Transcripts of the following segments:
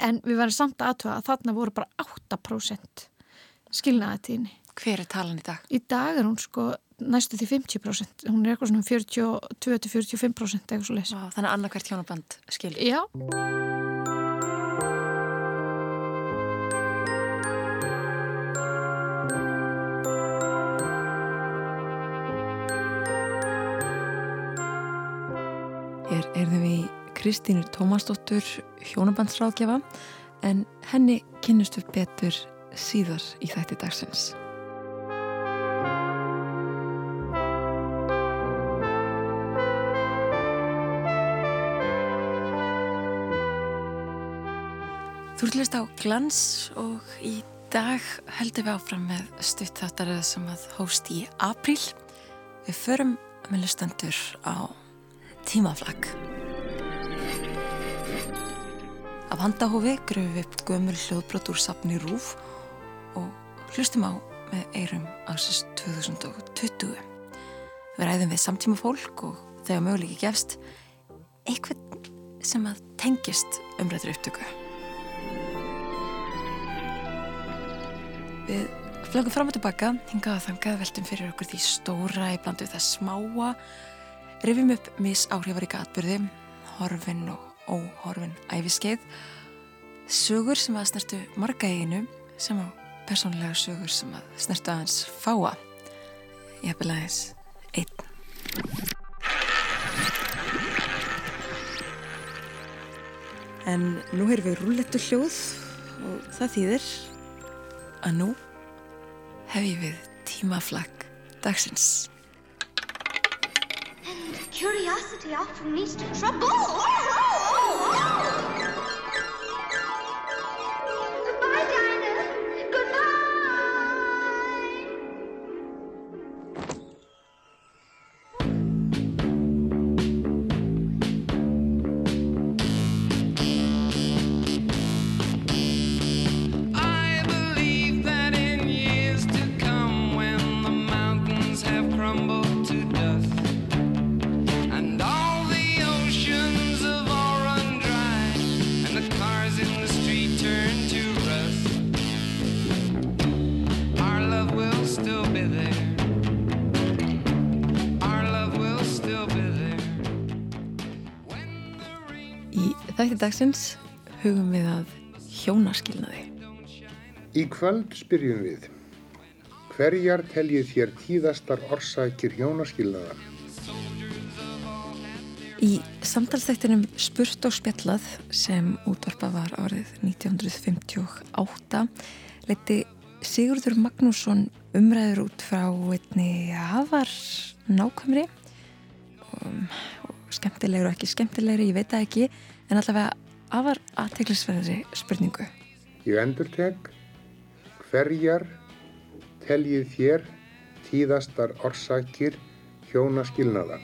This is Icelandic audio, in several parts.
en við verðum samt aðtöða að þarna voru bara 8% skilnaðatíðinni. Hver er talan í dag? Í dag er hún sko næstu því 50%, hún er eitthvað svona 42-45% eitthvað svo leiðs. Þannig annarkvært hjónaband skil. Já. Kristínur Tómasdóttur hjónabandsráðgjafa en henni kynnustu betur síðar í þætti dagsins. Þú hlust á glans og í dag heldum við áfram með stutt þáttaröð sem að hóst í apríl. Við förum með lustendur á tímaflag. Af handahófi gröfum við upp gömul hljóðbrot úr sapni Rúf og hlustum á með eirum ásins 2020. Við ræðum við samtíma fólk og þegar möguleiki gefst eitthvað sem að tengist umrættur upptöku. Við flögum fram og tilbaka, hingað að þangað veltum fyrir okkur því stóra í blandu það smáa, rifjum upp mis áhrifaríka atbyrði, horfin og óhorfin æfiskeið, sögur sem að snertu marga eiginu sem á persónlega sögur sem að snertu aðeins fáa. Ég hef vel aðeins einn. En nú erum við rúllettu hljóð og það þýðir að nú hef ég við tímaflag dagsins. And curiosity often leads to trouble. Dagsins hugum við að hjónaskilnaði. Í kvöld spyrjum við, hverjar teljið þér tíðastar orsakir hjónaskilnaða? Í samtalstættinum Spurt og spjallað sem útvarpa var árið 1958 leiti Sigurður Magnússon umræður út frá einni afar nákvæmri og, og skemmtilegur og ekki skemmtilegri, ég veit það ekki en allavega afar aðteglisverðri spurningu. Ég endur tek, hverjar teljið þér tíðastar orsakir hjónaskilnaða?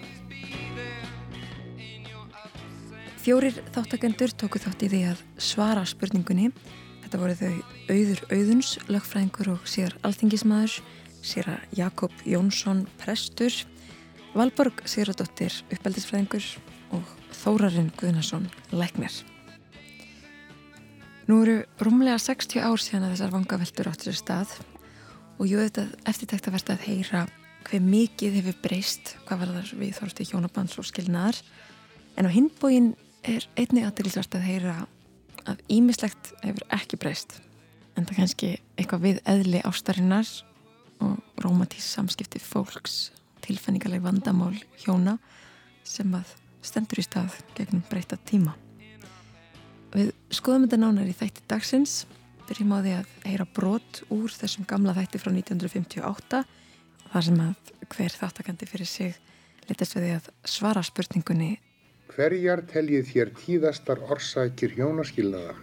Fjórir þáttakendur tóku þátt í því að svara spurningunni. Þetta voru þau Auður Auðuns, lögfræðingur og síðar alþingismadur, síðar Jakob Jónsson, prestur, Valborg Sigurðardóttir, uppeldisfræðingur og Þórarinn Guðnason, læknir. Nú eru rúmlega 60 ár síðan að þessar vangaveltur áttur sér stað og jú þetta eftirtækt að verða að heyra hver mikið hefur breyst, hvað var þar við þorsti hjónabands og skilnaðar en á hinbóin er einnig aðdeglisvert að heyra að ímislegt hefur ekki breyst en það kannski eitthvað við eðli ástarinnar og rómatís samskipti fólks tilfenningaleg vandamál hjóna sem að stendur í stað gegnum breyta tíma. Við skoðum þetta nánar í þætti dagsins, byrjum á því að heyra brot úr þessum gamla þætti frá 1958 þar sem að hver þáttakandi fyrir sig litast við því að svara spurningunni Hverjar teljið þér tíðastar orsakir hjónaskilnaða?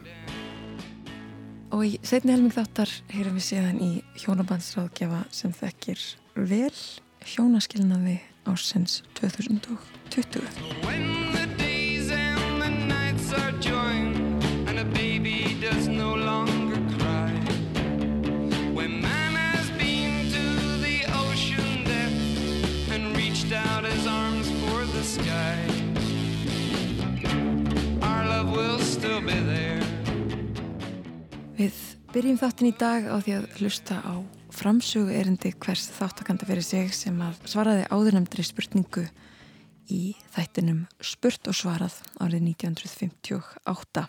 Og í setni helming þáttar heyrum við síðan í hjónabandsráðgjafa sem þekkir vel hjónaskilnaði ársins 2020. When the days and the nights are joined and a baby does no longer cry. When man has been to the ocean depth and reached out his arms for the sky. Our love will still be there. Við byrjum þáttin í dag á því að hlusta á framsögu erindi hvers þáttakanda fyrir sig sem að svaraði áðurnemndri spurningu í þættinum Spurt og svarað árið 1958.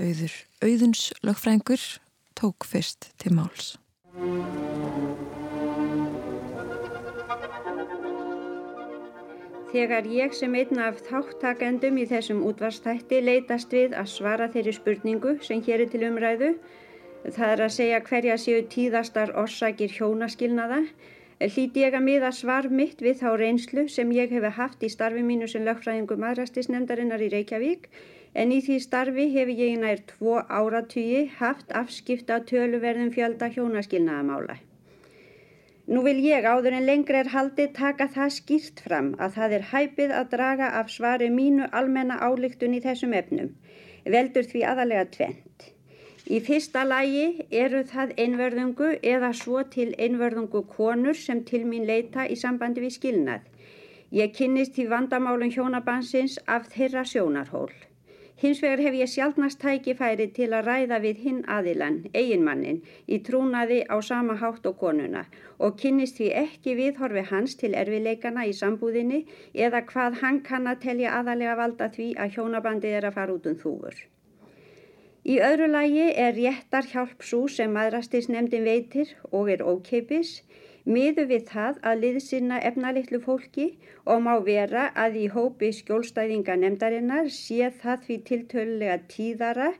Auður Auðuns lögfræðingur tók fyrst til máls. Þegar ég sem einn af þáttakendum í þessum útvarstætti leitast við að svara þeirri spurningu sem hér er til umræðu, það er að segja hverja séu tíðastar orsakir hjónaskilnaða, hlíti ég að miða svar mitt við þá reynslu sem ég hefi haft í starfi mínu sem lögfræðingu maðurastisnefndarinnar í Reykjavík, en í því starfi hefi ég nær tvo áratugi haft afskipta töluverðum fjölda hjónaskilnaðamála. Nú vil ég áður en lengri er haldið taka það skýrt fram að það er hæpið að draga af svari mínu almenna álíktun í þessum efnum. Veldur því aðalega tvent. Í fyrsta lagi eru það einverðungu eða svo til einverðungu konur sem til mín leita í sambandi við skilnað. Ég kynnist því vandamálum hjónabansins af þeirra sjónarhól. Hins vegar hef ég sjálfnast tækifæri til að ræða við hinn aðilan, eiginmannin, í trúnaði á sama hátt og konuna og kynnist því ekki viðhorfi hans til erfileikana í sambúðinni eða hvað hann kann að telja aðalega valda því að hjónabandið er að fara út um þúfur. Í öðru lagi er réttar hjálp svo sem maðrastisnefndin veitir og er ókeipis, miðu við það að liðsina efnalitlu fólki og má vera að í hópi skjólstæðinga nefndarinnar sé það því tiltölulega tíðara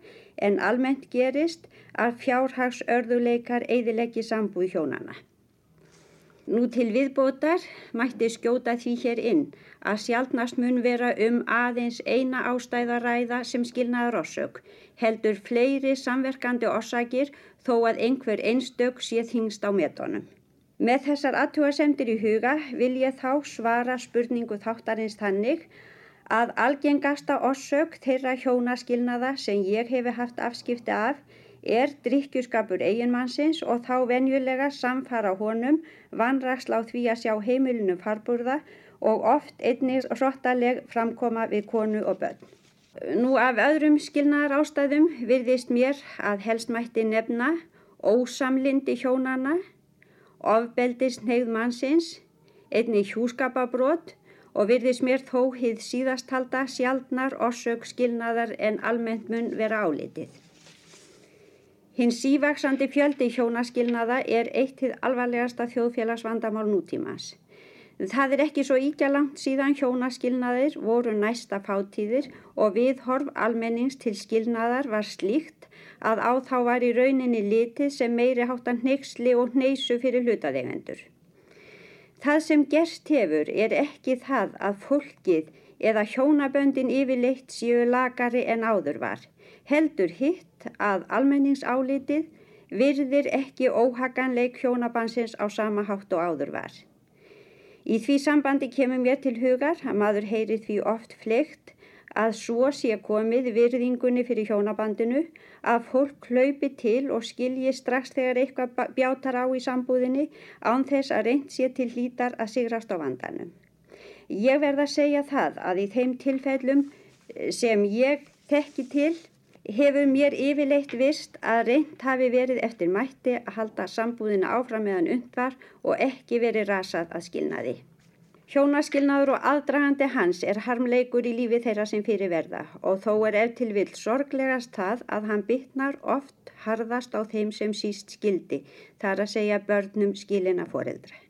en almennt gerist að fjárhagsörðuleikar eðileggi sambúð hjónana. Nú til viðbótar mætti skjóta því hér inn að sjálfnast mun vera um aðeins eina ástæðaræða sem skilnaður orsök, heldur fleiri samverkandi orsakir þó að einhver einstök sé þingst á metónum. Með þessar aðtúasemdir í huga vil ég þá svara spurningu þáttarins þannig að algengasta orsök þeirra hjónaskilnaða sem ég hefi haft afskipti af er drikkjuskapur eiginmannsins og þá venjulega samfara honum vanraksla á því að sjá heimilinu farburða og oft einnig hrottaleg framkoma við konu og börn. Nú af öðrum skilnaðar ástæðum virðist mér að helst mætti nefna ósamlindi hjónana ofbeldist neyð mannsins, einni hjúskapabrót og virðis mér þó hið síðastalda sjaldnar orsök skilnaðar en almennt mun vera álitið. Hinn sívaksandi fjöldi hjónaskilnaða er eitt hið alvarlegasta þjóðfélagsvandamál nútímas. Það er ekki svo íkja langt síðan hjónaskilnaðir voru næsta fátíðir og viðhorf almennings til skilnaðar var slíkt að á þá var í rauninni litið sem meiri háttan hneiksli og hneisu fyrir hlutaðegendur. Það sem gerst hefur er ekki það að fólkið eða hjónaböndin yfirleitt séu lagari en áður var. Heldur hitt að almenningsálitið virðir ekki óhaganleik hjónabansins á sama hátt og áður var. Í því sambandi kemur mér til hugar að maður heyri því oft fleikt að svo sé komið virðingunni fyrir hjónabandinu að fólk hlaupi til og skilji strax þegar eitthvað bjátar á í sambúðinni án þess að reynd sé til hlítar að sigrast á vandanum. Ég verð að segja það að í þeim tilfellum sem ég þekki til hefur mér yfirleitt vist að reynd hafi verið eftir mætti að halda sambúðina áfram meðan undvar og ekki verið rasað að skilnaði. Hjónaskilnaður og aðdragandi hans er harmleikur í lífi þeirra sem fyrir verða og þó er ef til vill sorglegast það að hann bytnar oft harðast á þeim sem síst skildi, þar að segja börnum skilina foreldra.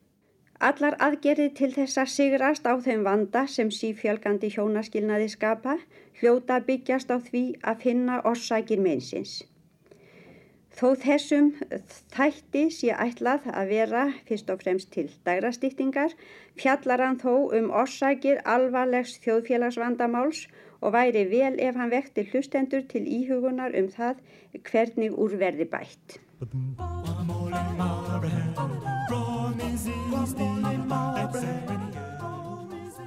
Allar aðgerði til þess að sigrast á þeim vanda sem sífjölgandi hjónaskilnaði skapa hljóta byggjast á því að finna orsakir meinsins. Þó þessum þætti sé ætlað að vera fyrst og fremst til dærastýttingar fjallar hann þó um orsakir alvarlegs þjóðfélagsvandamáls og væri vel ef hann vekti hlustendur til íhugunar um það hvernig úrverði bætt.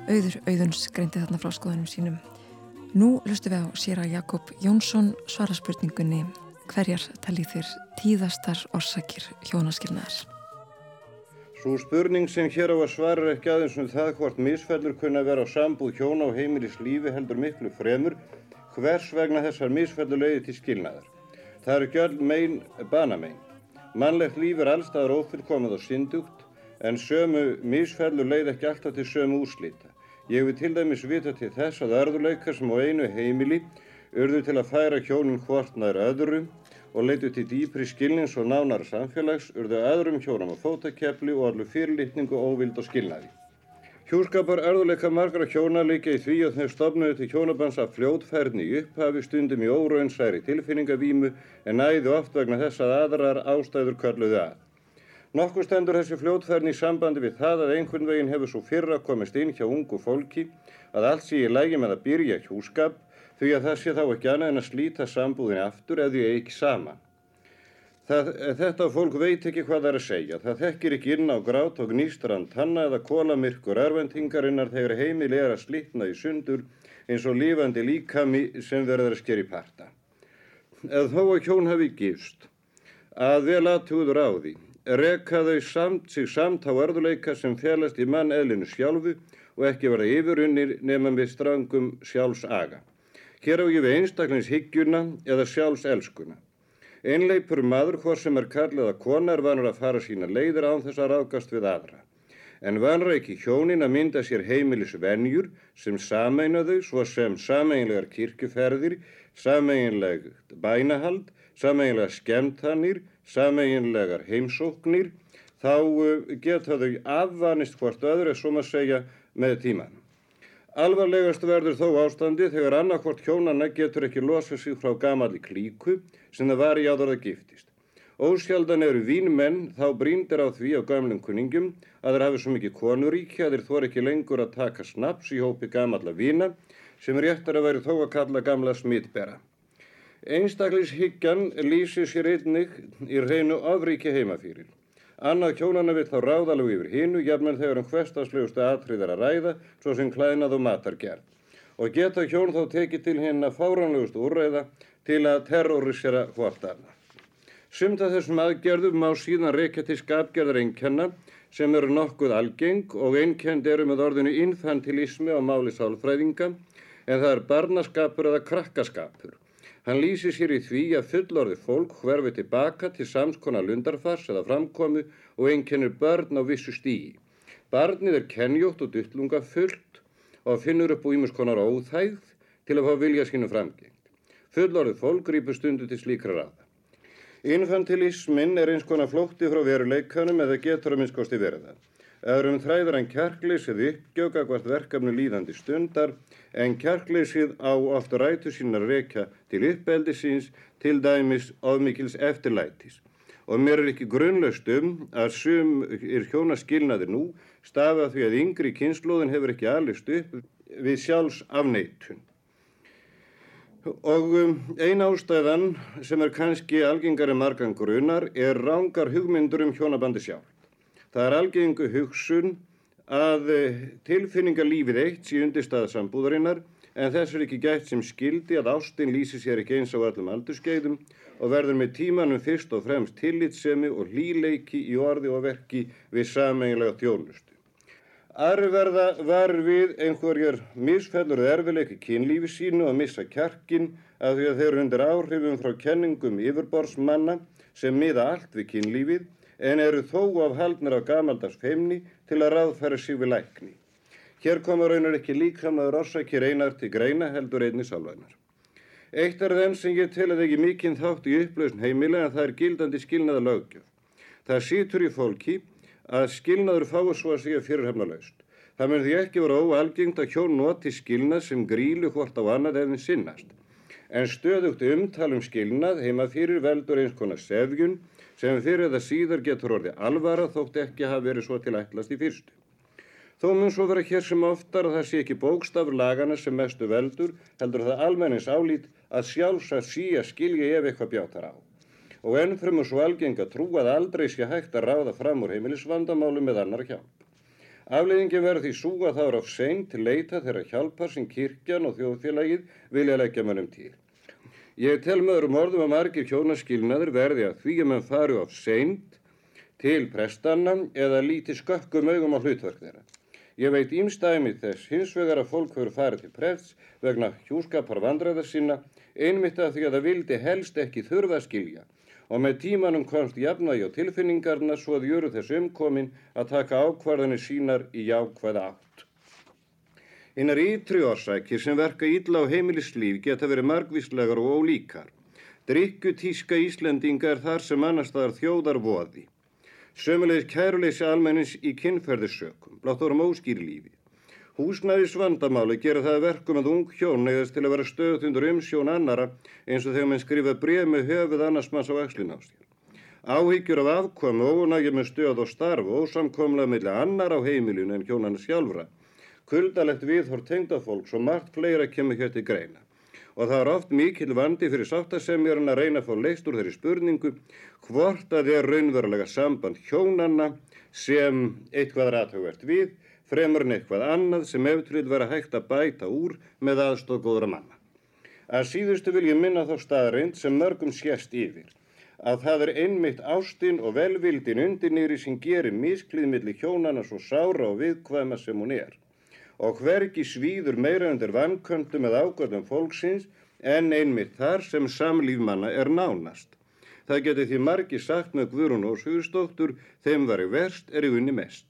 Auður Auðuns greindi þarna frá skoðunum sínum. Nú lustum við á sér að Jakob Jónsson svara spurningunni hverjar talið þér tíðastar orsakir hjónaskilnaðar? Svo spurning sem hér á að svara er ekki aðeins um það hvort misfellur kunna vera á sambúð hjóna og heimilis lífi heldur miklu fremur hvers vegna þessar misfellur leiði til skilnaðar. Það eru öll mein banamein. Mannlegt líf er allstaðar ófullkomið og syndugt en sömu misfellur leið ekki alltaf til sömu úrslita. Ég vil til dæmis vita til þess að örðuleikar sem á einu heimili urðu til að færa hjónin hvort nær öðru og leitu til dýpri skilnins og nánara samfélags urðu öðrum hjónum á fótakefli og allu fyrirlitningu, óvild og skilnaði. Hjúskapar örðuleika margra hjóna líka í því að þeir stopnuðu til hjónabans af fljótfærni í upphafi stundum í óraunsæri tilfinningavímu en næðu oft vegna þess að aðrar ástæður kölluðu að. Nokkuð stendur þessi fljótfærni í sambandi við það að einhvern veginn hefur svo fyrra komist inn hjá ungu fólki að allt sé í lægi með að byrja hjúskap því að það sé þá ekki annað en að slíta sambúðinni aftur eða því ekki saman. Það, þetta fólk veit ekki hvað það er að segja. Það þekkir ekki inn á grát og gnýstran tanna eða kólamirkur erfendingarinnar þegar heimil er að slitna í sundur eins og lífandi líkami sem verður að skeri parta. Eða þó að hjón hafi gifst, að vel aðtúður á því, reka þau samt sig samt á örðuleika sem félast í mann eðlinu sjálfu og ekki verða yfirunnir nema með strangum sjálfsaga. Hér á ég við einstaklingshyggjuna eða sjálfselskuna. Einleipur maður hvort sem er kallið að kona er vanur að fara sína leiðir án þess að ráðgast við aðra. En vanur ekki hjónin að mynda sér heimilisvenjur sem sameina þau svo sem sameinlegar kirkjuferðir, sameinleg bænahald, sameinlegar skemtanir, sameinlegar heimsóknir, þá uh, geta þau afvanist hvort öðru, svo maður segja, með tíman. Alvarlegast verður þó ástandi þegar annarkvort hjónanna getur ekki losað sig frá gamalli klíku sem það var í áður að giftist. Ósjaldan eru vínmenn þá bríndir á því á gamlum kunningum að þeir hafi svo mikið konuríki að þeir þor ekki lengur að taka snaps í hópi gamalla vína sem réttar að veri þó að kalla gamla smittbera. Einstaklishyggjan lýsir sér einnig í reynu ofríki heimafýrir. Annað kjónana vill þá ráðalegu yfir hinnu, jafnvel þegar um hverstaslegustu atriðar að ræða, svo sem klæðnað og matargerð. Og geta hjón þá tekið til hérna fáránlegustu úrræða til að terrorisera hvort annað. Sumt af þessum aðgerðum má síðan reykja til skapgerðar einkenna sem eru nokkuð algeng og einkend eru með orðinu infantilismi á máli sálfræðinga en það er barnaskapur eða krakkaskapur. Hann lýsi sér í því að fullorði fólk hverfi tilbaka til samskona lundarfars eða framkomu og einkennir börn á vissu stígi. Barnið er kenjótt og duttlunga fullt og finnur upp úr ímuskonar óþægð til að fá vilja sínu framgengt. Fullorði fólk grýpur stundu til slíkra ráða. Infantilismin er eins konar flótti frá veruleikanum eða getur að minnskosti verða. Öðrum þræður hann kjarkleysið uppgjöka hvort verkefni líðandi stundar en kjarkleysið á oft rætu sínar rekja til uppeldi síns til dæmis ofmikils eftirlætis. Og mér er ekki grunnlaust um að sum er hjónaskilnaði nú stafa því að yngri kynnslóðin hefur ekki alist upp við sjálfs afneitun. Og um, ein ástæðan sem er kannski algengari margan grunar er rángar hugmyndur um hjónabandi sjálf. Það er algengu hugsun að eh, tilfinningarlífið eitt sé undirstaða sambúðarinnar en þess er ekki gætt sem skildi að ástin lýsi sér ekki eins á öllum aldurskeiðum og verður með tímanum fyrst og fremst tillitsemi og hlýleiki í orði og verki við sameiginlega þjónustu. Aðri verða var við einhverjar misfellur erfileiki kynlífi sínu að missa kjarkin af því að þeir eru undir áhrifum frá kenningum yfirborðsmanna sem miða allt við kynlífið en eru þó af haldnir á gamaldags feimni til að ráðfæra sig við lækni. Hér komur raunar ekki líkamnaður orsakir einar til greina heldur einni sálvænar. Eitt er þenn sem ég tel að ekki mikinn þátt í upplausn heimilega en það er gildandi skilnaða lögjöf. Það sýtur í fólki að skilnaður fái svo að segja fyrirhefnalaust. Það mun því ekki vera óalgengt að hjón noti skilnað sem grílu hvort á annað efinn sinnast. En stöðugt umtalum skilnað heima fyrir veldur eins konar sefjun sem fyrir eða síðar getur orðið alvara þótt ekki hafa verið svo til ætlast í fyrstu. Þó mun svo vera hér sem oftar að það sé ekki bókstafur lagana sem mestu veldur heldur það almennins álít að sjálfs að sí að skilja ef eitthvað bjátar á og ennfremur svo algeng að trú að aldrei sé hægt að ráða fram úr heimilisvandamálu með annar hjálp. Afleiðingin verður því sú að það er af seint leita þeirra hjálpar sem kirkjan og þjóðfélagið vilja leggja mannum til. Ég tel með öðrum orðum að margir hjónaskilnaður verði að því að mann fari af seint til prestanna eða líti skökkum augum á hlutverk þeirra. Ég veit ímstæmi þess hins vegar að fólk hefur farið til prests vegna hjúskapar vandræða sína einmitt af því að það vildi helst ekki þurfa að skilja og með tímanum komst jafnvægi á tilfinningarna svo að jöru þess umkomin að taka ákvarðanir sínar í jákvæða átt. Einar ytri orsakir sem verka ítla á heimilislíf geta verið margvíslegar og ólíkar. Drykku tíska Íslendinga er þar sem annars þar þjóðar voði. Sömulegis kæruleysi almennins í kynferðissökum, blátt árum óskýrlífi. Húsnæðis vandamáli gera það að verkum að ung hjón neyðast til að vera stöðundur umsjón annara eins og þegar mann skrifa bref með höfuð annars manns á axlin á sér. Áhyggjur af afkomu og ónægjum með stöð og starf og ósamkomlega millir annar á heimilinu en hjónana sjálfra. Kuldalegt viðhor tengdafólks og margt fleira kemur hér til greina. Og það er oft mikil vandi fyrir sáttasemjarinn að reyna að fá leist úr þeirri spurningu hvort að er raunverulega samband hjónanna sem eitthvað ræðhugvert við fremur en eitthvað annað sem eftir vil vera hægt að bæta úr með aðstóð góðra manna. Að síðustu vil ég minna þá staðreind sem mörgum sést yfir, að það er einmitt ástinn og velvildin undir nýri sem gerir misklið millir hjónana svo sára og viðkvæma sem hún er. Og hvergi svíður meira undir vanköndum eða ágöðum fólksins en einmitt þar sem samlífmanna er nánast. Það geti því margi sagt með Guðrún og Suðstóttur, þeim var í verst er í unni mest.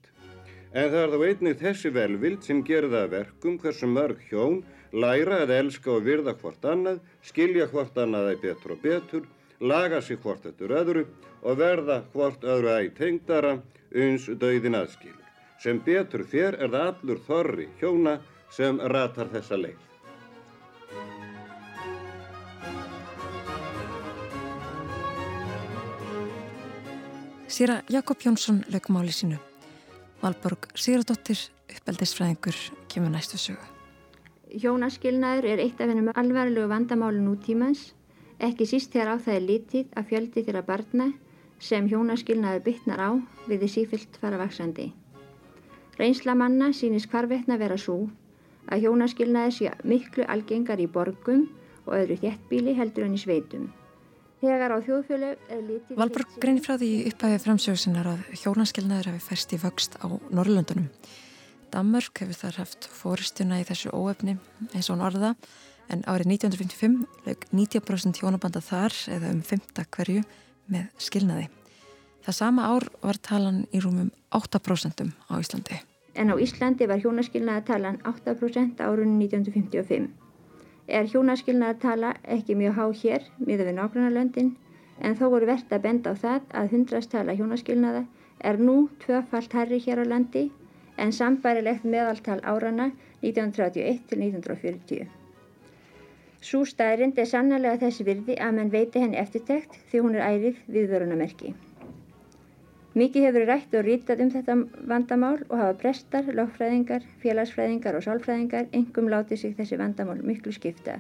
En það er þá einnig þessi velvild sem að verkum hversu mörg hjón læra að elska og virða hvort annað, skilja hvort annað að betur og betur, laga sig hvort eftir öðru og verða hvort öðru æg tengdara uns döiðin aðskilur. Sem betur fér er það allur þorri hjóna sem ratar þessa leið. Sýra Jakob Jónsson lögmáli sínu. Valborg Sigurdóttir, uppeldisfræðingur, kemur næstu sögu. Hjónaskilnaður er eitt af hennum alvarlegu vandamálu nútímans, ekki síst þegar á það er lítið að fjöldi þeirra barna sem hjónaskilnaður bytnar á við því sífyllt fara vaksandi. Reynsla manna sínist hvarvetna vera svo að hjónaskilnaður sé miklu algengar í borgum og öðru þjettbíli heldur en í sveitum. Þegar á þjóðfjölu er lítið... Valborg greinir frá því upphæfið framsögsinnar að hjónaskilnaður hafi færst í vöxt á Norrlöndunum. Danmörk hefur þar haft fóristuna í þessu óefni eins og hún orða en árið 1955 lög 90% hjónabanda þar eða um 5. hverju með skilnaði. Það sama ár var talan í rúmum 8% á Íslandi. En á Íslandi var hjónaskilnaða talan 8% árunni 1955. Er hjónaskilnaða tala ekki mjög há hér miða við nágrannarlöndin en þó voru verðt að benda á það að hundrastala hjónaskilnaða er nú tvöfalt herri hér á landi en sambærilegt meðaltal árana 1931 til 1940. Sú staðrind er sannlega þess virði að mann veiti henni eftirtekt því hún er ærið við vörunamerki. Mikið hefur rætt og rítað um þetta vandamál og hafa prestar, lögfræðingar, félagsfræðingar og sálfræðingar engum látið sig þessi vandamál miklu skipta.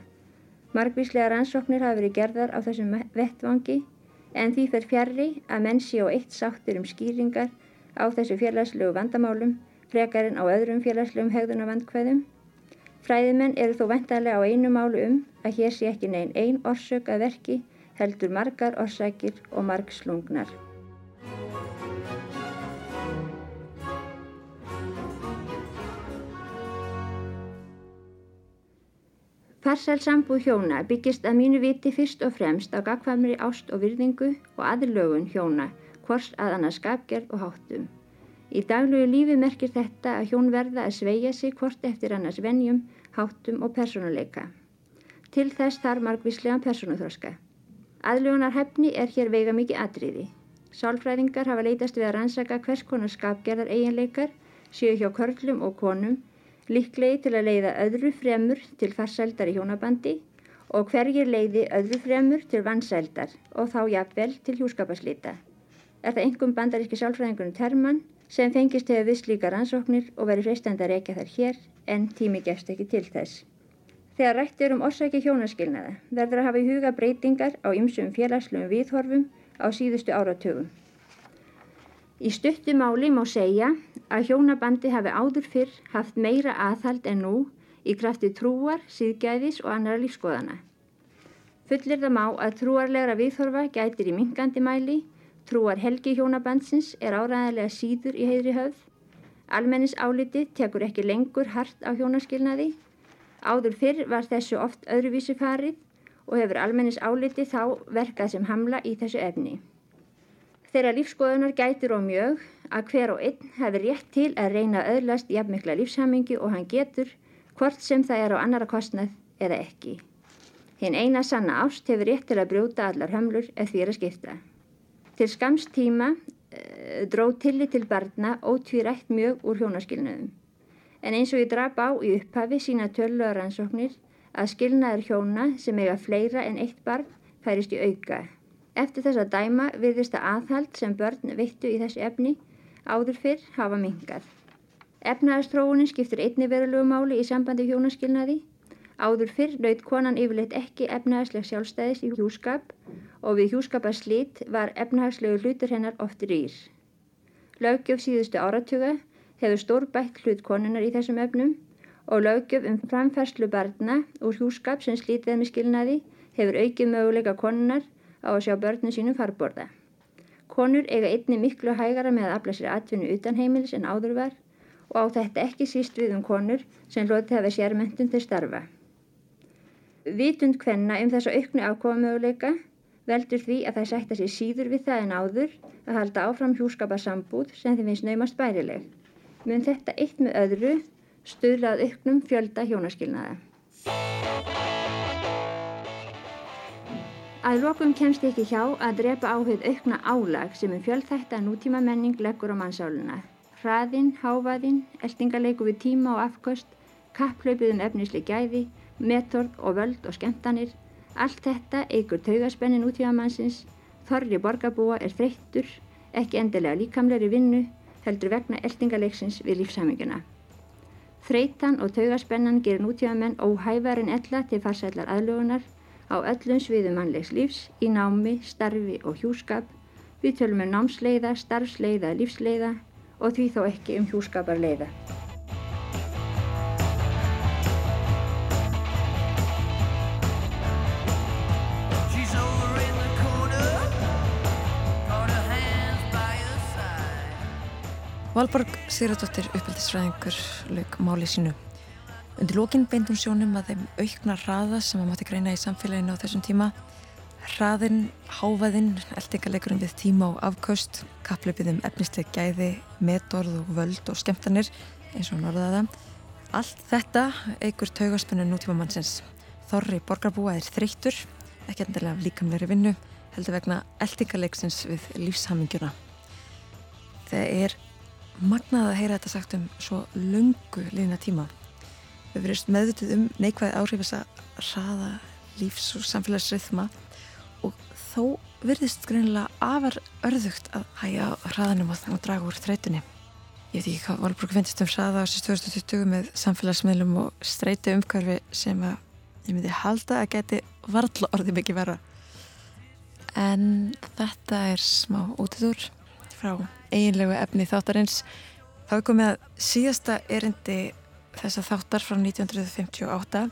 Margvíslega rannsóknir hafa verið gerðar á þessum vettvangi en því fer fjarrri að menn sé og eitt sáttir um skýringar á þessu félagslegu vandamálum frekar en á öðrum félagslegum hegðunavandkvæðum. Fræðimenn eru þó ventarlega á einu málu um að hér sé ekki negin ein orsök að verki heldur margar orsakir og marg slungnar. Farsæl sambúð hjóna byggist að mínu viti fyrst og fremst á gagfamri ást og virðingu og aðlögun hjóna, hvors að annars skapgerð og háttum. Í daglegu lífi merkir þetta að hjón verða að sveia sig hvort eftir annars venjum, háttum og personuleika. Til þess þarf margvíslega personuþroska. Aðlögunar hefni er hér veiga mikið atriði. Sálfræðingar hafa leitast við að rannsaka hvers konar skapgerðar eiginleikar séu hjá körlum og konum líklegi til að leiða öðru fremur til farsældar í hjónabandi og hverjir leiði öðru fremur til vannsældar og þá jafnvel til hjúskapaslita. Er það einhverjum bandaríski sálfræðingunum Terman sem fengist hefur við slíka rannsóknir og verið freistandi að reyka þær hér en tími gefst ekki til þess. Þegar rætt er um orsaki hjónaskilnaða verður að hafa í huga breytingar á ymsum félagslegum viðhorfum á síðustu áratugum. Í stuttu máli má segja að hjónabandi hafi áður fyrr haft meira aðhald en nú í krafti trúar, síðgæðis og annara lífskoðana. Fullir það má að trúarlegra viðhorfa gætir í minkandi mæli, trúar helgi hjónabandsins er áræðilega síður í heidri höfð, almennis áliti tekur ekki lengur hart á hjónaskilnaði, áður fyrr var þessu oft öðruvísi farið og hefur almennis áliti þá verkað sem hamla í þessu efni. Þeirra lífskoðunar gætur og mjög að hver og einn hefur rétt til að reyna að öðlast jafnmikla lífshamingi og hann getur hvort sem það er á annara kostnað eða ekki. Hinn eina sanna ást hefur rétt til að brjóta allar hömlur ef því að skipta. Til skamst tíma e, dró tillit til barna ótvírætt mjög úr hjónaskilnaðum. En eins og ég draf á í upphafi sína rannsóknir að skilnaður hjóna sem eiga fleira en eitt barn færist í auka. Eftir þess að dæma virðist að aðhald sem börn vittu í þessu efni áður fyrr hafa mingað. Efnaðastróunin skiptir einni verulegu máli í sambandi hjónaskilnaði. Áður fyrr naut konan yfirleitt ekki efnaðsleg sjálfstæðis í hjúskap og við hjúskaparslít var efnahagslegu hlutur hennar oft rýr. Laugjöf síðustu áratuga hefur stór bætt hlut konunar í þessum efnum og laugjöf um framfærslu barna úr hjúskap sem slítið með skilnaði hefur aukið möguleika konunar á að sjá börnum sínum farborða. Konur eiga einni miklu hægara með að afla sér atvinnu utan heimilis en áður var og á þetta ekki síst við um konur sem loti hafa sérmyndun til starfa. Vitund hvenna um þessa auknu ákváða möguleika veldur því að það sætta sér síður við það en áður að halda áfram hjúskapasambúð sem þeim finnst naumast bærileg. Mun þetta eitt með öðru stuðlað auknum fjölda hjónaskilnaða. Að lokum kemst ekki hjá að drepa áhugð aukna álag sem um fjölþætta nútíma menning leggur á mannsáluna. Hraðinn, hávaðinn, eldingarleiku við tíma og afkost, kapplaupið um efnisli gæði, metorð og völd og skemmtanir, allt þetta eigur taugaspennin útíma mannsins, þorri borgarbúa er þreyttur, ekki endilega líkamleiri vinnu, heldur vegna eldingarleiksins við lífsaminguna. Þreytan og taugaspennan gerir nútíma menn óhævar en ella til farsætlar aðlugunar á öllum sviðum mannlegs lífs, í námi, starfi og hjúskap. Við tölum um námsleiða, starfsleiða, lífsleiða og því þó ekki um hjúskaparleiða. Valborg Sigurðardóttir uppeldisfræðingur lög máli sínu. Undir lókinn beindum sjónum að þeim aukna hraða sem að mátti greina í samfélaginu á þessum tíma. Hraðinn, hávaðinn, eldingaleikurinn við tíma og afkaust, kappleipið um efnisleg gæði, metorð og völd og skemmtanir, eins og norðaða. Allt þetta eigur taugaspennu nútíma mannsins. Þorri borgarbúa er þreyttur, ekki endilega af líkamleiri vinnu, heldur vegna eldingaleiksins við lífshamingjuna. Það er magnað að heyra þetta sagt um svo lungu lína tíma. Við verðum meðvitið um neikvæði áhrif þess að hraða lífs og samfélagsryðma og þó virðist greinilega afar örðugt að hæja hraðanum og draga úr þreytunni. Ég veit ekki hvað Valbrúk finnst um hraða á þessu 2020 með samfélagsmiðlum og streytu umhverfi sem að ég myndi halda að geti varðla orðið mikið vera. En þetta er smá útidur frá eiginlegu efni þáttarins. Það er komið að síðasta erindi þessa þáttar frá 1958.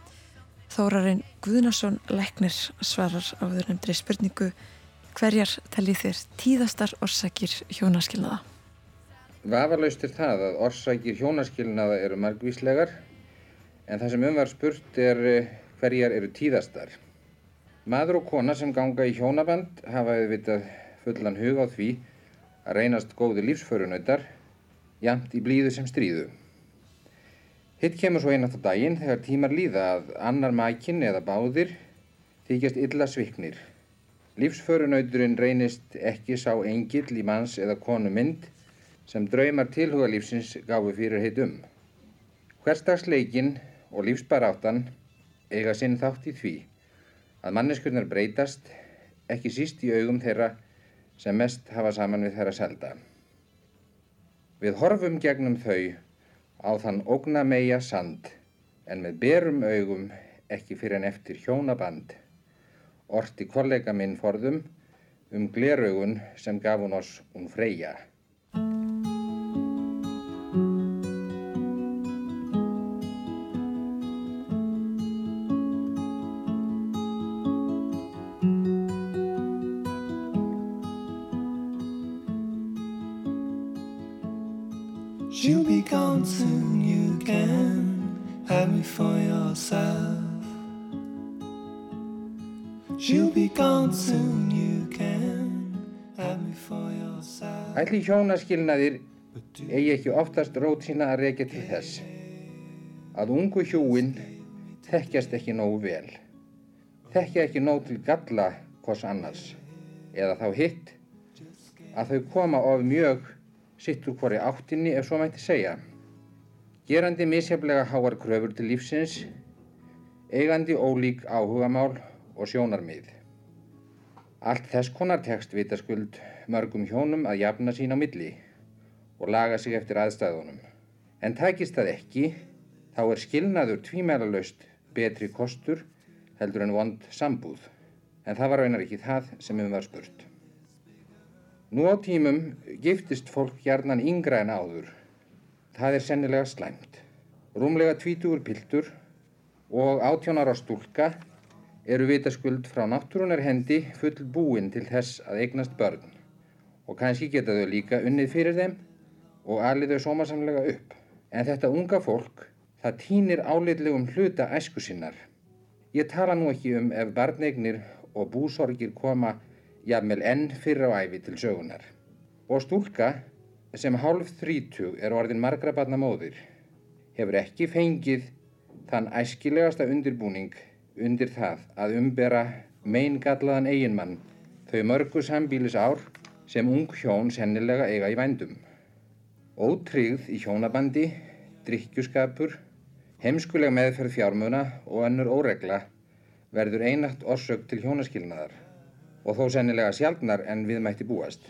Þórarinn Guðnarsson Læknir svarar á þau nefndri spurningu hverjar teljið þér tíðastar orsakir hjónaskilnaða? Vafalaust er það að orsakir hjónaskilnaða eru margvíslegar en það sem um var spurt er eh, hverjar eru tíðastar. Maður og kona sem ganga í hjónaband hafa auðvitað fullan hug á því að reynast góði lífsförunautar jamt í blíðu sem stríðu. Hitt kemur svo einast á daginn þegar tímar líða að annar mækin eða báðir þykjast illa sviknir. Lífsförunauturinn reynist ekki sá engill í manns eða konu mynd sem draumar tilhuga lífsins gáfu fyrir hitt um. Hverstagsleikin og lífsbaráttan eiga sinn þátt í því að manneskurnar breytast ekki síst í augum þeirra sem mest hafa saman við þeirra selda. Við horfum gegnum þau á þann ógna meia sand en með berum augum ekki fyrir en eftir hjónaband. Orti kollega minn forðum um gleraugun sem gaf hún oss hún freyja. Ætli hjónaskilnaðir eigi ekki oftast rót sína að rekja til þess að ungu hjúin þekkjast ekki nógu vel. Þekkja ekki nóg til galla hvers annars eða þá hitt að þau koma of mjög sitt úr hvori áttinni ef svo mætti segja. Gerandi misjaflega háar kröfur til lífsins, eigandi ólík áhugamál og sjónarmið. Allt þess konar tekst vitaskuld mörgum hjónum að jafna sín á milli og laga sig eftir aðstæðunum. En takist það ekki, þá er skilnaður tvímælalaust betri kostur heldur en vond sambúð. En það var raunar ekki það sem um var spurt. Nú á tímum giftist fólk hjarnan yngra en áður. Það er sennilega slæmt. Rúmlega tvítugur piltur og átjónar á stúlka eru vitaskuld frá náttúrunar hendi full búin til þess að eignast börn og kannski geta þau líka unnið fyrir þeim og alið þau sómasamlega upp. En þetta unga fólk, það týnir álitlegum hluta æsku sinnar. Ég tala nú ekki um ef barneignir og búsorgir koma jafnvel enn fyrir á æfi til sögunar. Og stúlka sem hálf þrítug er orðin margra barna móðir hefur ekki fengið þann æskilegasta undirbúning undir það að umbera meingallaðan eiginmann þau mörgu sambílis ár sem ung hjón sennilega eiga í vændum. Ótryggð í hjónabandi, drikkjuskapur, heimskuleg meðferð fjármuna og önnur óregla verður einatt orsök til hjónaskilnaðar og þó sennilega sjaldnar en við mætti búast.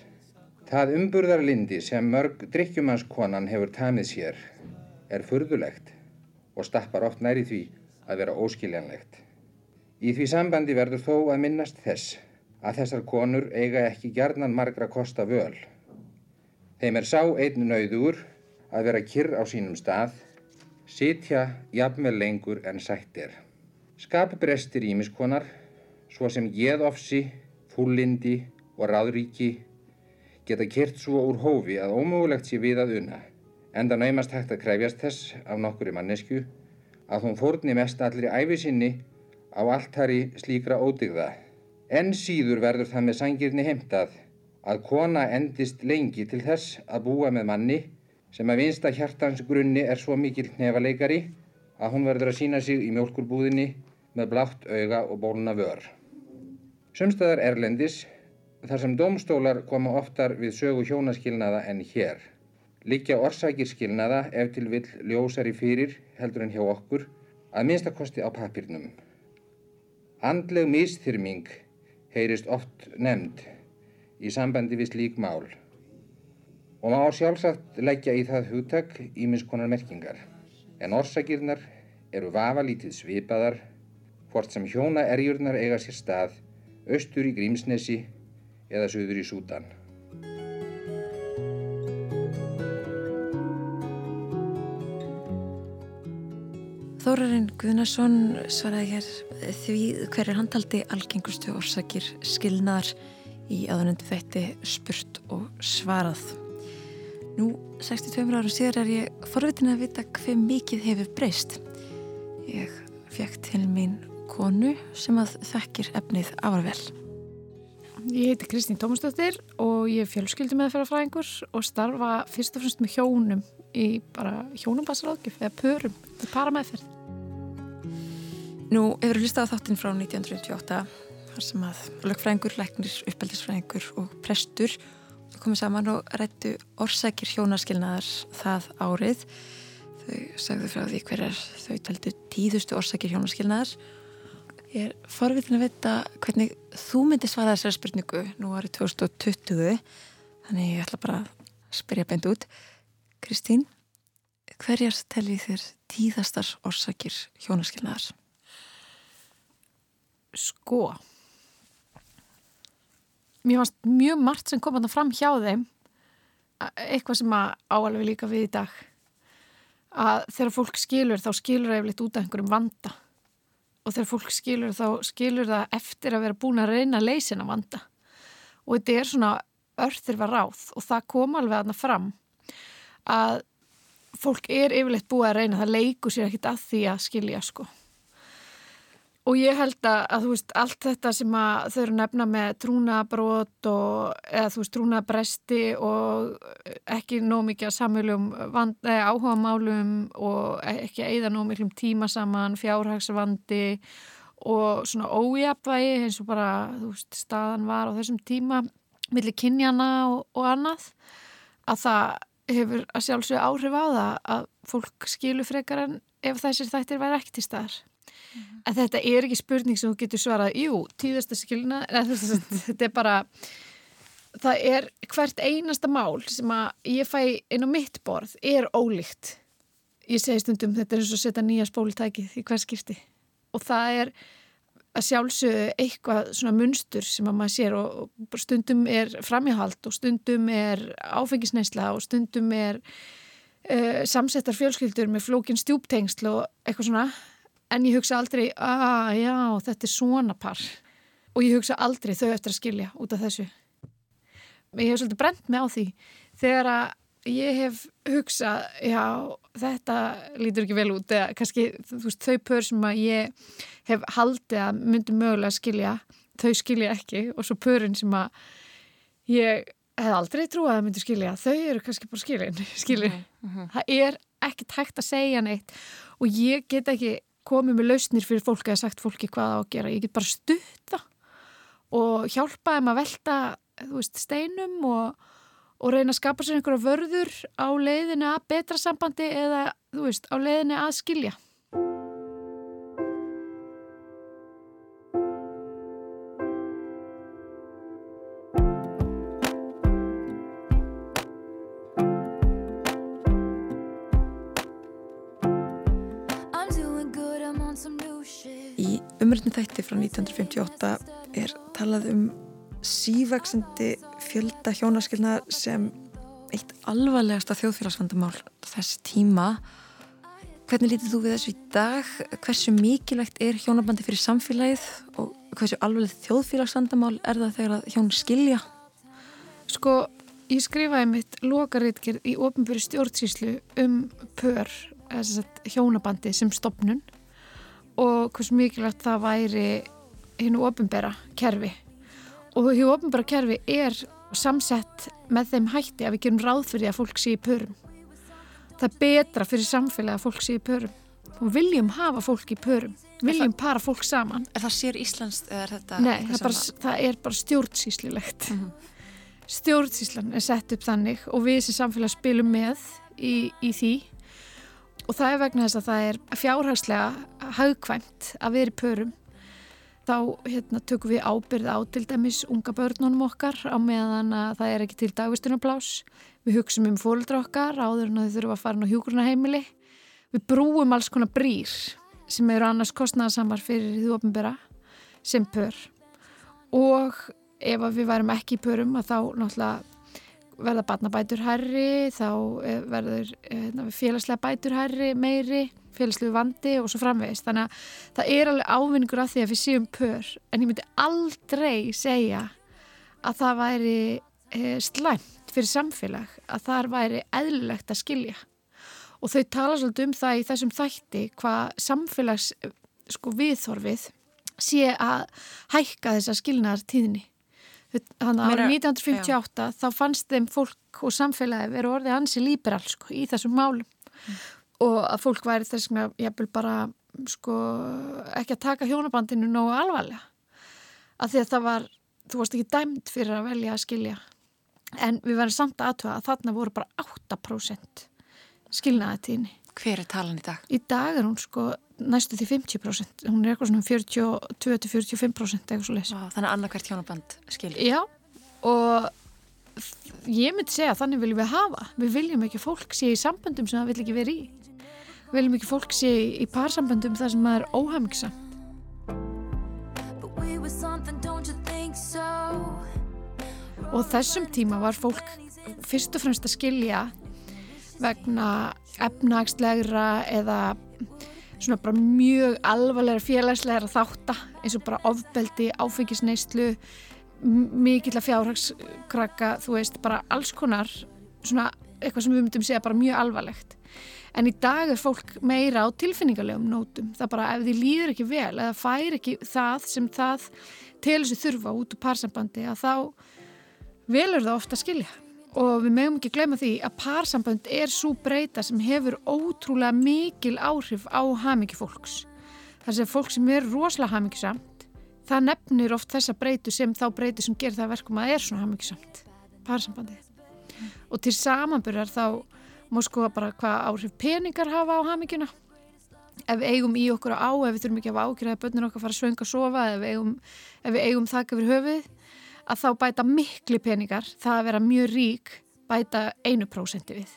Það umburðarlindi sem mörg drikkjumannskonan hefur tamið sér er furðulegt og stappar oft næri því að vera óskiljanlegt. Í því sambandi verður þó að minnast þess að þessar konur eiga ekki gjarnan margra kosta völ. Þeim er sá einn nauður að vera kyrr á sínum stað, sitja jafnvel lengur en sætt er. Skapbrestir ímiskonar, svo sem geðofsi, fúllindi og ráðríki, geta kyrt svo úr hófi að ómögulegt sé við að unna, enda naumast hægt að krefjast þess af nokkuri mannesku að hún fórni mest allri æfi sinni á alltari slíkra ódygða. En síður verður það með sangirni heimtað að kona endist lengi til þess að búa með manni sem að vinsta hjartans grunni er svo mikill nefaleikari að hún verður að sína sig í mjólkurbúðinni með blátt auga og bóluna vör. Sumstaðar erlendis, þar sem domstólar koma oftar við sögu hjónaskilnaða en hér, liggja orsakir skilnaða ef til vill ljósari fyrir heldur en hjá okkur að minnstakosti á papirnum. Andleg misþyrming heyrist oft nefnd í sambandi við slík mál og má sjálfsagt leggja í það hugtak íminnskonar merkingar en orsakirnar eru vafalítið svipaðar hvort sem hjóna erjurnar eiga sér stað austur í Grímsnesi eða söður í Súdan. Þórarinn Guðnason svaraði hér því hver er handhaldi algengustu orsakir skilnaðar í aðunöndu þætti spurt og svarað. Nú, 62 árum síðar er ég forvitin að vita hver mikið hefur breyst. Ég fekk til mín konu sem að þekkir efnið áravel. Ég heiti Kristín Tómasdóttir og ég er fjölskyldum meðferðarfræðingur og starfa fyrst og fremst með hjónum í bara hjónumbassaraðgjöf eða pörum, þetta er parameðferð. Nú, hefur hlustað á þáttinn frá 1928 þar sem að lögfræðingur, læknir, uppeldisfræðingur og prestur komið saman og rættu orsakir hjónaskilnaðar það árið. Þau sagðu frá því hverjar þau taldu tíðustu orsakir hjónaskilnaðar. Ég er forvitin að vita hvernig þú myndi svara þessari spurningu nú árið 2020 þannig ég ætla bara að spyrja beint út. Kristín, hverjar teljið þér tíðastar orsakir hjónaskilnaðar? Sko, mér fannst mjög margt sem kom að það fram hjá þeim eitthvað sem að áalveg líka við í dag. Að þegar fólk skilur þá skilur það eflitt út af einhverjum vanda. Og þegar fólk skilur þá skilur það eftir að vera búin að reyna að leysina vanda. Og þetta er svona örþirfa ráð og það kom alveg aðna fram að fólk er yfirleitt búið að reyna það leikur sér ekkit að því að skilja sko og ég held að, að þú veist, allt þetta sem þau eru nefna með trúnabrot og eða þú veist, trúnabresti og ekki nóg mikið að samhjulum áhuga málum og ekki eyða nóg miklum tíma saman, fjárhagsvandi og svona ójafvægi eins og bara, þú veist, staðan var á þessum tíma millir kynjana og, og annað að það hefur að sjálfsögja áhrif á það að fólk skilur frekar en ef þessir þættir væri ekki til staðar en þetta er ekki spurning sem þú getur svarað jú, tíðasta skilna þetta er bara það er hvert einasta mál sem að ég fæ inn á mitt borð er ólíkt. Ég segi stundum þetta er eins og að setja nýja spóltækið í hver skipti. Og það er að sjálfsögðu eitthvað svona munstur sem að maður sér og stundum er framjáhald og stundum er áfengisneisla og stundum er uh, samsettar fjölskyldur með flókin stjúptengsl og eitthvað svona en ég hugsa aldrei, að já, þetta er svona par. Og ég hugsa aldrei þau eftir að skilja út af þessu. Ég hef svolítið brent mig á því. Þegar að ég hef hugsað, já, þetta lítur ekki vel út. Eða kannski veist, þau pör sem að ég hef haldið að myndi mögulega skilja þau skilja ekki. Og svo pörin sem að ég hef aldrei trúið að myndi skilja, þau eru kannski bara skilin skilja, það er ekki tækt að segja neitt. Og ég get ekki komið með lausnir fyrir fólk eða sagt fólki hvað á að gera, ég get bara stutta og hjálpa þeim að velta veist, steinum og, og reyna að skapa sér einhverja vörður á leiðinu að betra sambandi eða veist, á leiðinu að skilja þætti frá 1958 er talað um sívaksandi fjölda hjónaskilna sem eitt alvarlegasta þjóðfélagsvandamál þess tíma. Hvernig lítið þú við þessu í dag? Hversu mikilvægt er hjónabandi fyrir samfélagið og hversu alvarleg þjóðfélagsvandamál er það þegar að hjón skilja? Sko, ég skrifaði mitt lokaritgerð í ofnbyrju stjórnsýslu um pör, hjónabandi sem stopnun og hversu mikilvægt það væri hinn ofnbæra kerfi. Og hinn ofnbæra kerfi er samsett með þeim hætti að við gerum ráð fyrir að fólk sé í pörum. Það er betra fyrir samfélagi að fólk sé í pörum. Og viljum hafa fólk í pörum. Viljum para fólk saman. Er það sér Íslands þetta? Nei, það bara, það er bara stjórnsýslilegt. Stjórnsýslan er sett upp þannig og við sem samfélag spilum með í, í því og það er vegna þess að það er fjárhagslega hagkvæmt að vera í pörum. Þá hérna, tökum við ábyrð á til dæmis unga börnunum okkar á meðan að það er ekki til dagvistunarplás. Við hugsum um fóldra okkar áður en þau þurfum að fara á hjúgrunaheimili. Við brúum alls konar brýr sem eru annars kostnæðasamar fyrir því ofnbera sem pör og ef við værum ekki í pörum að þá náttúrulega verða batnabætur herri, þá eh, verður eh, félagslega bætur herri meiri, félagslegu vandi og svo framvegist. Þannig að það er alveg ávinningur af því að við séum pör en ég myndi aldrei segja að það væri e, slæmt fyrir samfélag að það væri eðlilegt að skilja. Og þau tala svolítið um það í þessum þætti hvað samfélags sko, viðþorfið sé að hækka þessa skilnaðartíðni. Þannig að árið 1958 þá fannst þeim fólk og samfélagi verið orðið ansi líberal sko, í þessum málum. Og að fólk væri þess að ég bara sko, ekki að taka hjónabandinu nógu alvarlega. Að því að það var, þú varst ekki dæmt fyrir að velja að skilja. En við verðum samt aðtöða að þarna voru bara 8% skilnaðatíðni Hver er talan í dag? í dag er hún sko næstu því 50% hún er eitthvað svona um 42-45% eitthvað svo Vá, þannig að annarkvært hjónaband skilja. Já, og ég myndi segja að þannig viljum við hafa. Við viljum ekki fólk sé í samböndum sem það vil ekki vera í. Við viljum ekki fólk sé í parsamböndum þar sem það er óhamingsamt. But we were something, don't you think so? Og þessum tíma var fólk fyrst og fremst að skilja vegna efnagslegra eða svona bara mjög alvarlega félagslegra þátta eins og bara ofbeldi, áfengisneislu, mikill að fjárhagskrakka, þú veist, bara alls konar svona eitthvað sem við myndum segja bara mjög alvarlegt. En í dag er fólk meira á tilfinningarlegum nótum. Það bara ef því líður ekki vel eða fær ekki það sem það telur sér þurfa út úr parsambandi að þá velur það ofta að skilja og við megum ekki gleyma því að parsamband er svo breyta sem hefur ótrúlega mikil áhrif á hamingi fólks. Þar sem fólk sem er rosalega hamingisamt það nefnir oft þessa breytu sem þá breytu sem gerir það að verkum að það er svona hamingisamt parsambandið. Og til samanbyrjar þá má sko bara hvað áhrif peningar hafa á haminguna ef við eigum í okkur á, ef við þurfum ekki að hafa ákjörða að börnir okkar fara að svönga að sofa ef við eigum, ef við eigum þakka fyrir höfuð að þá bæta miklu peningar það að vera mjög rík bæta einu prósenti við.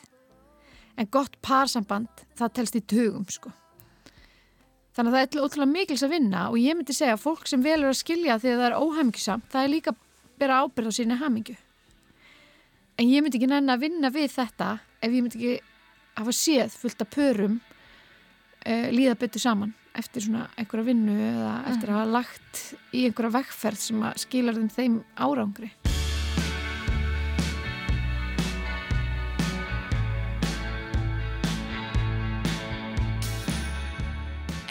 En gott parsamband það telst í tugum sko. Þannig að það er ótrúlega mikils að vinna og ég myndi segja að fólk sem velur að skilja þegar það er óhamingisamt það er líka að bera ábyrð á síni hamingju. En ég myndi ekki nenni að vinna við þetta ef ég myndi ekki hafa séð fullt af pörum uh, líða betur saman eftir svona einhverja vinnu eða eftir að hafa lagt í einhverja vekkferð sem að skilar þeim þeim árangri.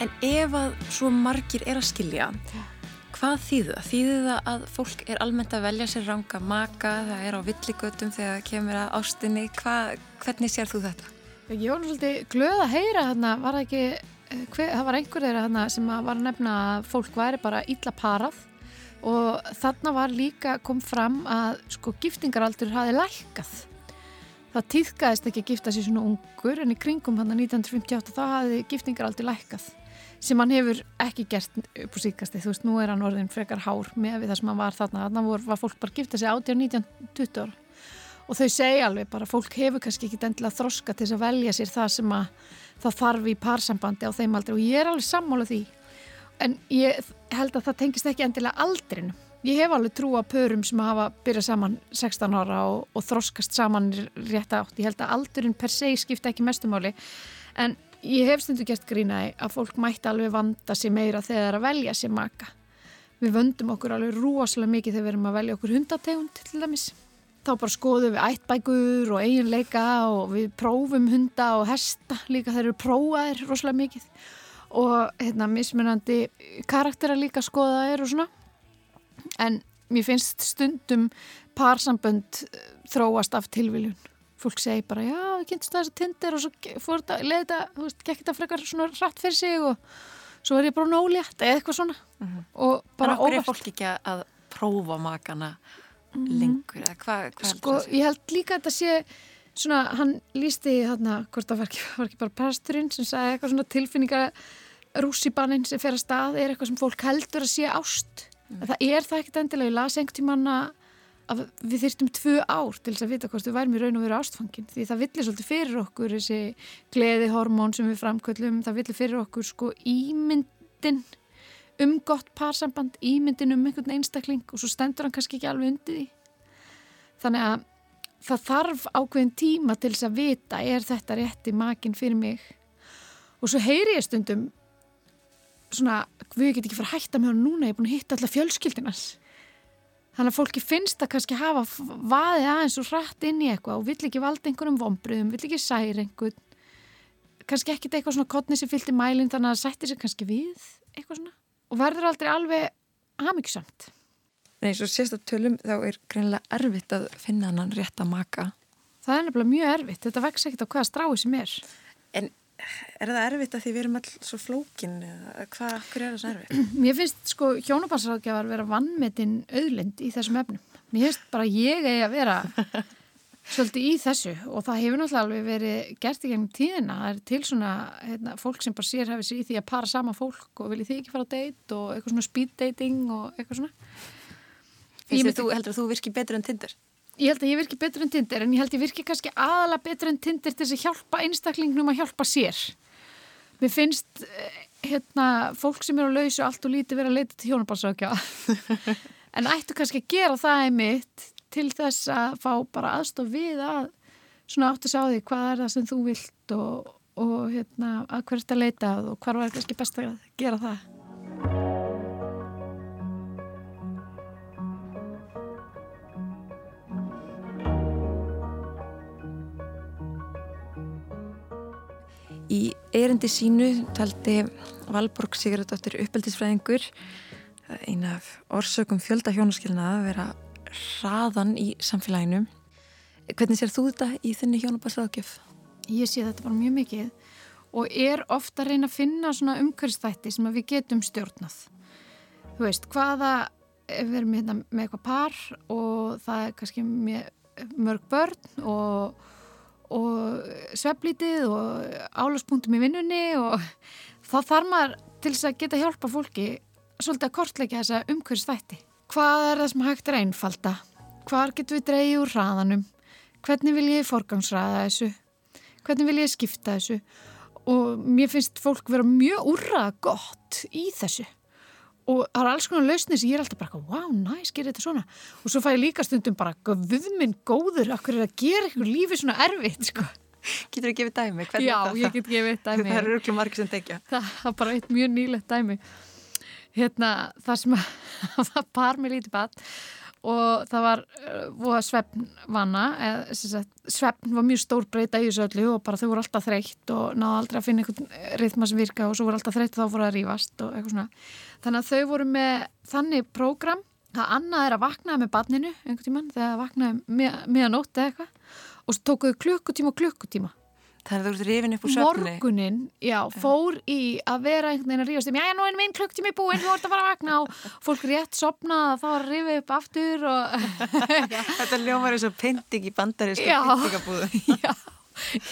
En ef að svo margir er að skilja, hvað þýðu það? Þýðu það að fólk er almennt að velja sér ranga maka, það er á villigötum þegar það kemur að ástinni, Hva, hvernig sér þú þetta? Ég var svolítið glöð að heyra þarna, var það ekki, hver, það var einhver þeirra sem að var að nefna að fólk væri bara illa parað og þarna var líka kom fram að sko giftingaraldur hafi lækkað. Það týðkaðist ekki að gifta sér svona ungur en í kringum hann 1958 þá hafi giftingaraldur lækkað sem hann hefur ekki gert upp á síkasti, þú veist, nú er hann orðin frekar hár með við það sem hann var þarna, þarna vor, var fólk bara að gifta sig 18, 19, 20 ára og þau segja alveg bara, fólk hefur kannski ekki endilega þroska til að velja sér það sem að það þarf í parsambandi á þeim aldrei og ég er alveg sammála því en ég held að það tengist ekki endilega aldrinu. Ég hef alveg trú að pörum sem hafa byrjað saman 16 ára og, og þroskast saman rétt átt. Ég held að aldurinn per se skipta ekki mestumáli en ég hef stundu gert grínaði að fólk mætti alveg vanda sér meira þegar að velja sér maka. Við vöndum okkur alveg rosalega mikið þegar við erum að velja okkur hundategund til dæmis. Þá bara skoðum við ættbækur og eiginleika og við prófum hunda og hesta líka þeir eru prófaðir rosalega mikið og hérna mismunandi karaktera líka skoðaðir og svona. En mér finnst stundum parsambönd þróast af tilviljun fólk segi bara, já, ég kynst þessi tindir og svo fór þetta, leði þetta, þú veist, gekk þetta frekar svona rætt fyrir sig og svo er ég bara nólétt eða eitthvað svona Mm -hmm. og bara en okkur er óvart. fólk ekki að prófa makana lengur eða hvað hva Sko, ég held líka að þetta sé svona, hann lísti þarna, hvort það var ekki, var ekki bara presturinn sem sagði eitthvað svona tilfinninga rússibannin sem fer að stað er eitthvað sem fólk heldur að sé ást. En það er það ekkert endilega, ég las einhvern tímann að við þyrstum tvö ár til þess að vita hvort við værum í raun og veru ástfangin. Því það villir svolítið fyrir okkur þessi gleði hormón sem við framköllum það villir fyrir okkur sko ímyndin um gott parsamband ímyndin um einhvern einstakling og svo stendur hann kannski ekki alveg undir því. Þannig að það þarf ákveðin tíma til þess að vita er þetta rétti makin fyrir mig? Og svo heyri ég stundum svona, við getum ekki fara að hætta með hann núna, ég er búin að hitta alla fjölskyldinans Þannig að fólki finnst að kannski hafa vaðið aðeins og hratt inn í eitthvað og vill ekki valda einhverjum vombriðum, vill ekki særa einhvern, kannski ekkit eitthvað svona kottni sem fylgti mælinn þannig að það sætti sig kannski við eitthvað svona og verður aldrei alveg hamingsamt. Nei, svo sérst að tölum þá er greinlega erfitt að finna hann rétt að maka. Það er nefnilega mjög erfitt, þetta vex ekkit á hvaða strái sem er. En er það erfitt að því við erum all svo flókin eða hvað, hver er það svo erfitt? Mér finnst sko hjónabansráðgjafar vera vannmetinn auðlind í þessum efnum. Mér finnst bara ég eigi að vera svolítið í þessu og það hefur náttúrulega alveg verið gert í gegnum tíðina. Það er til svona hérna, fólk sem bara sér hefði sig í því að para sama fólk og vilji því ekki fara á date og eitthvað svona speed dating og eitthvað svona. Myndi- þú, heldur þú virki betur en Tinder? Ég held að ég virki betur en Tinder en ég held að ég virki kannski aðalega betur en Tinder til þess að hjálpa einstaklingnum að hjálpa sér. Mér finnst eh, hérna, fólk sem eru að lausa allt og lítið vera að leita til hjónabalsrákja en ættu kannski að gera það einmitt til þess að fá bara aðstof við að svona áttu að sjá því hvað er það sem þú vilt og, og hérna, að hvert að leita að og hvar var kannski best að gera það. Í erindi sínu taldi Valborg Sigurðardóttir uppeldisfræðingur eina af orsökum fjölda hjónaskilna að vera hraðan í samfélaginu. Hvernig sér þú þetta í þinni hjónabarsraðgjöf? Ég sé þetta bara mjög mikið og er ofta að reyna að finna svona umhverfstætti sem við getum stjórnað. Þú veist, hvaða, við erum hérna með eitthvað par og það er kannski mörg börn og, og sveflítið og álaspunktum í vinnunni og þá þarf maður til þess að geta hjálpa fólki svolítið að kortleika þessa umhverfstætti. Hvað er það sem hægt er einfalda? Hvar getum við dreigið úr hraðanum? Hvernig vil ég forgangsraða þessu? Hvernig vil ég skipta þessu? Og mér finnst fólk vera mjög úrraða gott í þessu. Og það er alls konar lausnir sem ég er alltaf bara, wow, næs, gerir þetta svona. Og svo fæ ég líka stundum bara, guðminn góður, akkur er að gera eitthvað lífið svona erfitt, sko. Getur þú að gefa dæmi? Hvernig Já, er ég get gefið dæmi. Það eru örglum margir sem tekja. það var bara eitt mjög nýlegt dæmi hérna það sem það var par með lítið bat og það var svefnvana eða sem sagt, svefn var mjög stór breyta í þessu öllu og bara þau voru alltaf þreytt og náðu aldrei að finna einhvern rithma sem virka og svo voru alltaf þreytt og þá voru að rífast og eitthvað svona. Þannig að þau voru með þannig prógram að annað er að vaknaði með barninu einhvern tíman þegar það vaknaði með, meðan nótt eða eitthvað og svo tókuðu klukkutíma og klukkutíma Það er þú ert rifin upp úr söfni. morgunin, já, fór í að vera einhvern veginn að rífast um, já, nú er minn klukktími búinn, þú ert að fara að vakna. Og fólk rétt sopnað þá að rifa upp aftur og Þetta ljómar eins og pynting í bandarísku Já. pyntingabúðu. já,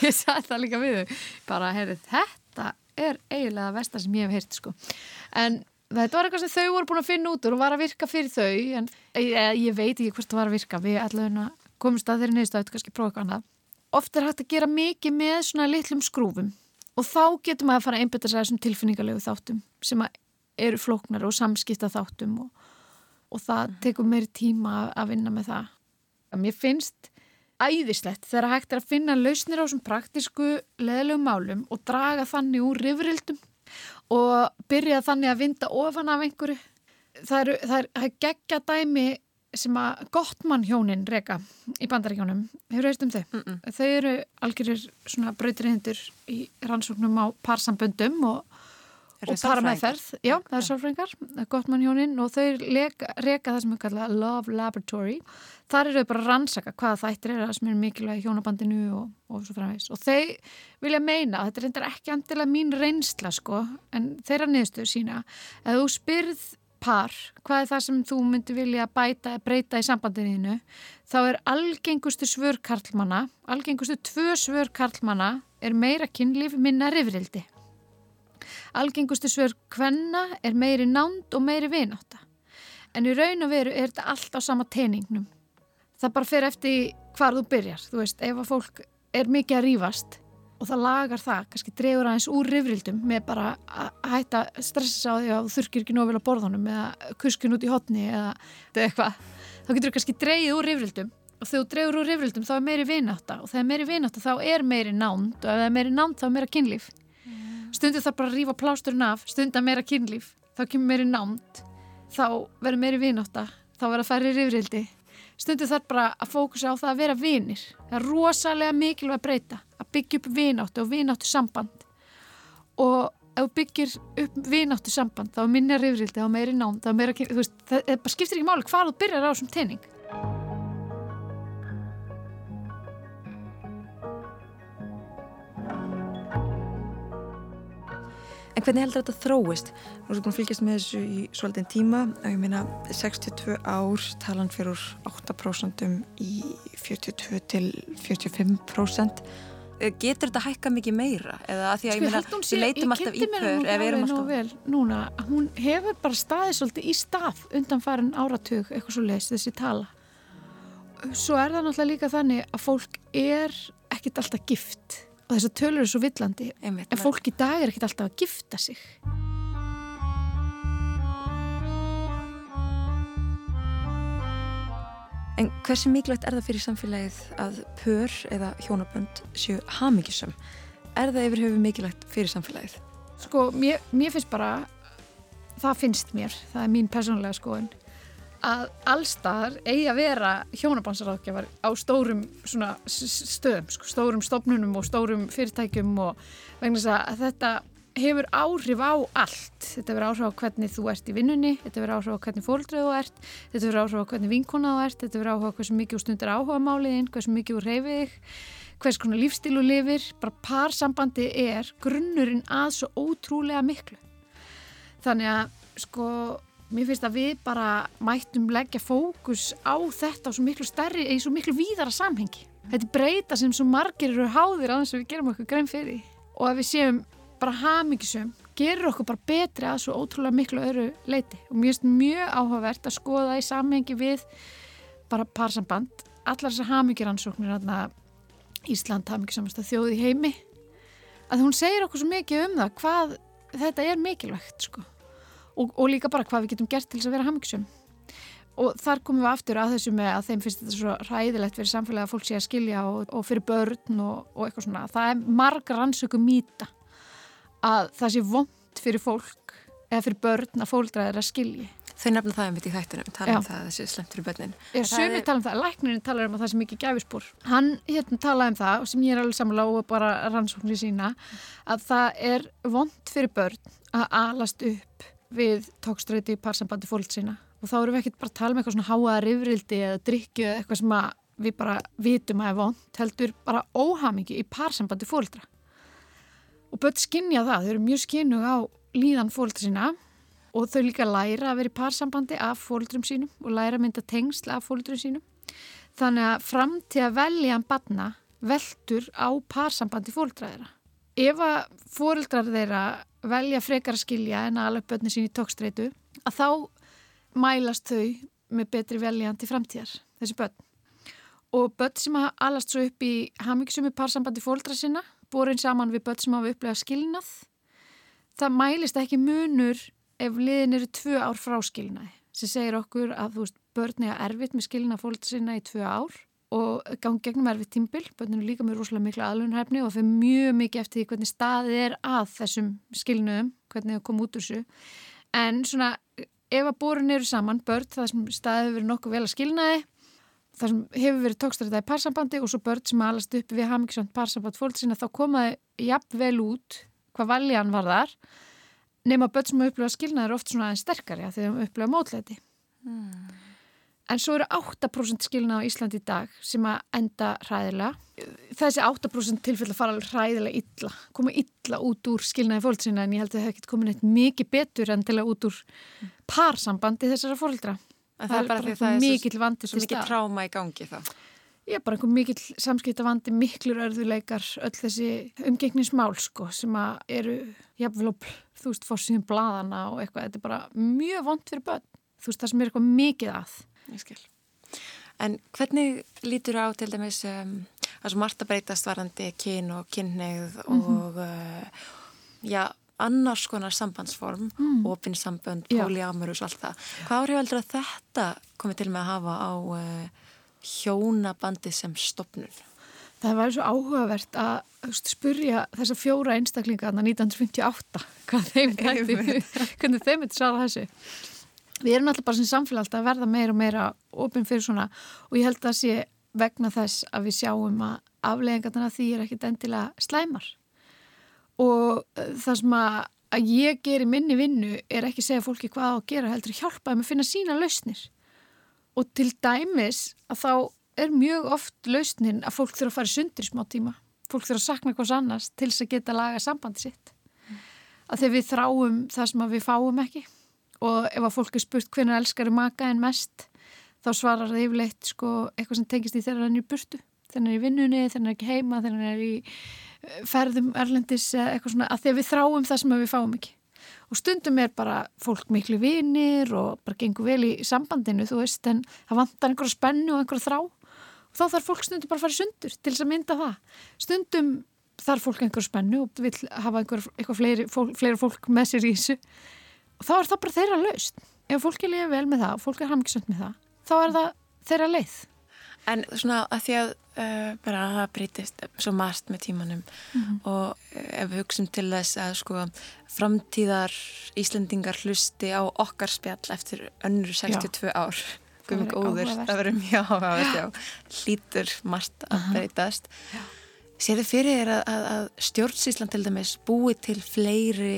ég sagði það líka við þau, bara, heyrðu, þetta er eiginlega vestar sem ég hef heyrt, sko. En þetta var eitthvað sem þau voru búin að finna út úr og var að virka fyrir þau en ég, ég veit ekki hvort það var að virka. Við allavega komumst að oft er hægt að gera mikið með svona litlum skrúfum og þá getur maður að fara að einbytta sér þessum tilfinningalegu þáttum sem eru flóknar og samskipta þáttum og, og það tekur meiri tíma að- að vinna með það. Mér finnst æðislegt þegar hægt er að finna lausnir á þessum praktísku leðlegum málum og draga þannig úr rifrildum og byrja þannig að vinda ofan af einhverju. Það er, er geggja dæmi sem að Gottmann hjónin reka í bandaríkjónum. Hefur þú heilt um þau? Mm -mm. Þau eru algjörir svona brautriðindur í rannsóknum á parsamböndum og, Eru og parameðferð. Já, það er sálfræðingar, Gottmann hjónin og þau reka það sem er kallað Love Laboratory. Þar eru þau bara að rannsaka hvaða þættir eru það sem eru mikilvæg í hjónabandinu og, og svo framvegs. Og þau vilja meina, þetta er ekki andilega mín reynsla sko, en þeirra niðurstöður sína, að þú spyrð par, hvað er það sem þú myndi vilja bæta, breyta í sambandinu þá er algengustu svör karlmanna, algengustu tvö svör karlmanna er meira kynlíf, minna rifrildi. Algengustu svör kvenna er meiri nánd og meiri vináta. En í raun og veru er þetta allt á sama teiningnum. Það bara fer eftir hvar þú byrjar. Þú veist, ef að fólk er mikið að rífast og það lagar það, kannski dregur aðeins úr rifrildum með bara að hætta að stressa á því að þú þurkir ekki nóg vel á borðunum eða kuskun út í hotni eða eitthvað. Þá getur þú kannski dreigið úr rifrildum og þegar þú dregur úr rifrildum þá er meiri vináta og þegar meiri vináta þá er meiri nánd og ef það er meiri nánd þá er meira kynlíf. Stundu þarf bara að rífa plásturinn af, stunda meira kynlíf, þá kemur meiri nánd, þá verður meiri vináta, þá verður færri rifrildi. Stundu þarf bara að fókusa á það að vera vinir. Það er rosalega mikilvæg að breyta, að byggja upp vináttu og vináttu samband. Og ef þú byggir upp vináttu samband, þá er minna rifrildi, þá er meiri nánd, þá er meira þú veist, það, það skiptir ekki máli hvað þú byrjar á þessum teining. En hvernig heldur þetta þróist? Nú erum við búin að fylgjast með þessu í svolítið tíma og ég meina 62 ár talan fyrir úr 8% í 42 til 45%. Eh, Getur þetta hækka mikið meira? Eða að því að ég meina, við leitum alltaf í pör ef við erum alltaf... vel núna, hún hefur bara staðið svolítið í stað undan farin áratug eitthvað svo leis þessi tala svo er það náttúrulega líka þannig að fólk er ekkit alltaf gift og þess að tölur er svo villandi Einmitt, en fólk í dag er ekkit alltaf að gifta sig En hversu mikilvægt er það fyrir samfélagið að pör eða hjónabönd séu hamingisum? Er það yfir höfu mikilvægt fyrir samfélagið? sko, mér, mér finnst bara það finnst mér, það er mín persónulega skoðun að allstaðar eigi að vera hjónabansaráðgjafar á stórum stöðum, sko, stórum stofnunum og stórum fyrirtækjum og vegna þess að þetta hefur áhrif á allt. Þetta hefur áhrif á hvernig þú ert í vinnunni, þetta hefur áhrif á hvernig fóldrið þú ert, þetta hefur áhrif á hvernig vinkona þú ert, þetta hefur áhrif á hversu mikið þú stundar áhuga máliðin, hversu mikið reyfið þig, hvers konar lífstílu lifir, bara parsambandi er grunnurinn að svo ótrúlega miklu. Þannig að sko, mér finnst að við bara mættum leggja fókus á þetta á svo miklu stærri, í svo miklu víðara samhengi. Þetta breyta sem svo margir eru háðir að þess að við gerum okkur grein fyrir. Og að við séum bara hamingisum, gerur okkur bara betri að svo ótrúlega miklu öðru leiti. Og mér finnst mjög áhugavert að skoða í samhengi við bara parsamband, allar þessar hamingiransóknir, Ísland hamingisamasta þjóð í heimi, að hún segir okkur svo mikið um það hvað þetta er mikilvægt sko. Og, og líka bara hvað við getum gert til þess að vera hamingisum og þar komum við aftur að þessu með að þeim finnst þetta svo ræðilegt fyrir samfélagi að fólk sé að skilja og, og fyrir börn og, og eitthvað svona það er margar rannsöku mýta að það sé vond fyrir fólk eða fyrir börn að fóldra þeirra skilji Þau nefna það einmitt í þættunum, tala um Já. það þessi slemt fyrir börnin. Já, sumir tala um það, læknirinn talar um að það sem ekki gæfispor. Hann hérna talaði um það, sem ég er alveg samla og bara rannsóknir sína, að það er vond fyrir börn að alast upp við tókstræti í parsambandi fólk sína. Og þá erum við ekkert bara að tala um eitthvað svona háaða rifrildi eða drikju eða eitthvað sem við bara vitum að er vond, heldur bara óhamingi í parsambandi fóldra. Og börn skinja það, þau eru mjög skinnug á líðan fóldra sína og þau líka læra að vera í parsambandi af fóldrum sínum og læra að mynda tengsl af fóldrum sínum. Þannig að fram til að velja hann batna veldur á parsambandi fóldra þeirra. Ef að fóldrar þeirra velja frekar að skilja en að alveg börni sín í tókstreitu, að þá mælast þau með betri veljandi framtíðar, þessi börn. Og börn sem að alast svo upp í hafmyggsumi parsambandi fóldra sinna, borin saman við börn sem hafa upplegað skilnað, það mælist ekki munur ef liðin eru tvö ár frá skilnaði sem segir okkur að þú veist börn er erfitt með skilnað fólk sinna í tvö ár og gangi gegnum erfitt tímbil börninu líka með rosalega mikla aðlunhæfni og fyrir mjög mikið eftir því hvernig staðið er að þessum skilnuðum, hvernig þau kom út úr þessu. En svona ef að borin eru saman börn það sem staðið verið nokkuð vel að skilnaði það sem hefur verið tókstræða í parsambandi og svo börn sem alast upp við hafmyggsjönd parsamband fólk sinna þá komaði jafn vel út hvað valjan var þar nema börn sem upplifa skilnaði eru oft svona aðeins sterkari að. En svo eru 8% skilnaði á Íslandi í dag sem að enda hræðilega. Þessi 8% tilfell að fara alveg hræðilega illa, koma illa út úr skilnaði fólksina en ég held að það hef ekkert komin eitt mikið betur en til að út úr parsambandi þessara fóldra. En það er bara því að það er svo, vandi svo mikið tráma í gangi þá. Já, bara einhver mikill samskiptavandi, miklur örðuleikar, öll þessi umgengnismál sko sem að eru jafnvel á, þú veist, fórsýðum bladana og eitthvað, þetta er bara mjög vond fyrir börn. Þú veist, það sem er eitthvað mikið að. Ég skil. En hvernig lítur á til dæmis um, að að breytast varandi kyn og kynneið og uh, já, annars konar sambandsform, mm. opinsambönd, Já. polyamorus, allt það. Hvað áhrif heldur að þetta komið til með að hafa á uh, hjónabandi sem stopnun? Það væri svo áhugavert að spurja þessa fjóra einstaklinga þarna 1958 hvað þeim þætti, hvernig þeim eitthvað svara þessu. Við erum alltaf bara sem samfélag alltaf að verða meira og meira opinn fyrir svona og ég held að það sé vegna þess að við sjáum að afleggingarna því er ekkit endilega slæmar. Og eh, það sem að, að ég ger í minni vinnu er ekki segja fólki hvað á að gera heldur hjálpa þeim að finna sína lausnir. Og til dæmis að þá er mjög oft lausnin að fólk þurfa að fara sundur í smá tíma. Fólk þurfa að sakna hvers annars til þess að geta laga sambandi sitt. Að þegar við þráum það sem að við fáum ekki og ef að fólk er spurt hvernig elskar maka en mest þá svarar það yfirleitt sko, eitthvað sem tengist í þegar hann í burtu. Hann er í vinnunni, hann er ekki heima, hann er í eh, ferðum erlendis eitthvað svona að þegar við þráum það sem við fáum ekki. Og stundum er bara fólk miklu vinir og bara gengur vel í sambandinu, þú veist, en það vantar einhverja spennu og einhverja þrá og þá þarf fólk stundum bara að fara sundur til þess að mynda það. Stundum þarf fólk einhverja spennu og vil hafa einhver, eitthvað fleiri fólk, fleiri fólk með sér í þessu þá er það bara þeirra laust. Ef fólk er liðið vel með það og fólk er hamngisönd með það, þá er það þeirra leið. En svona að því að uh, bara að það breytist svo margt með tímanum og uh, ef við hugsim til þess að sko framtíðar Íslendingar hlusti á okkar spjall eftir önnur 62 ár. Guðmund verður góður, það verður mjög áhugavert já, hlýtur margt að breytast. Sér þið fyrir þér að, að, að stjórnsýslan til dæmis búi til fleiri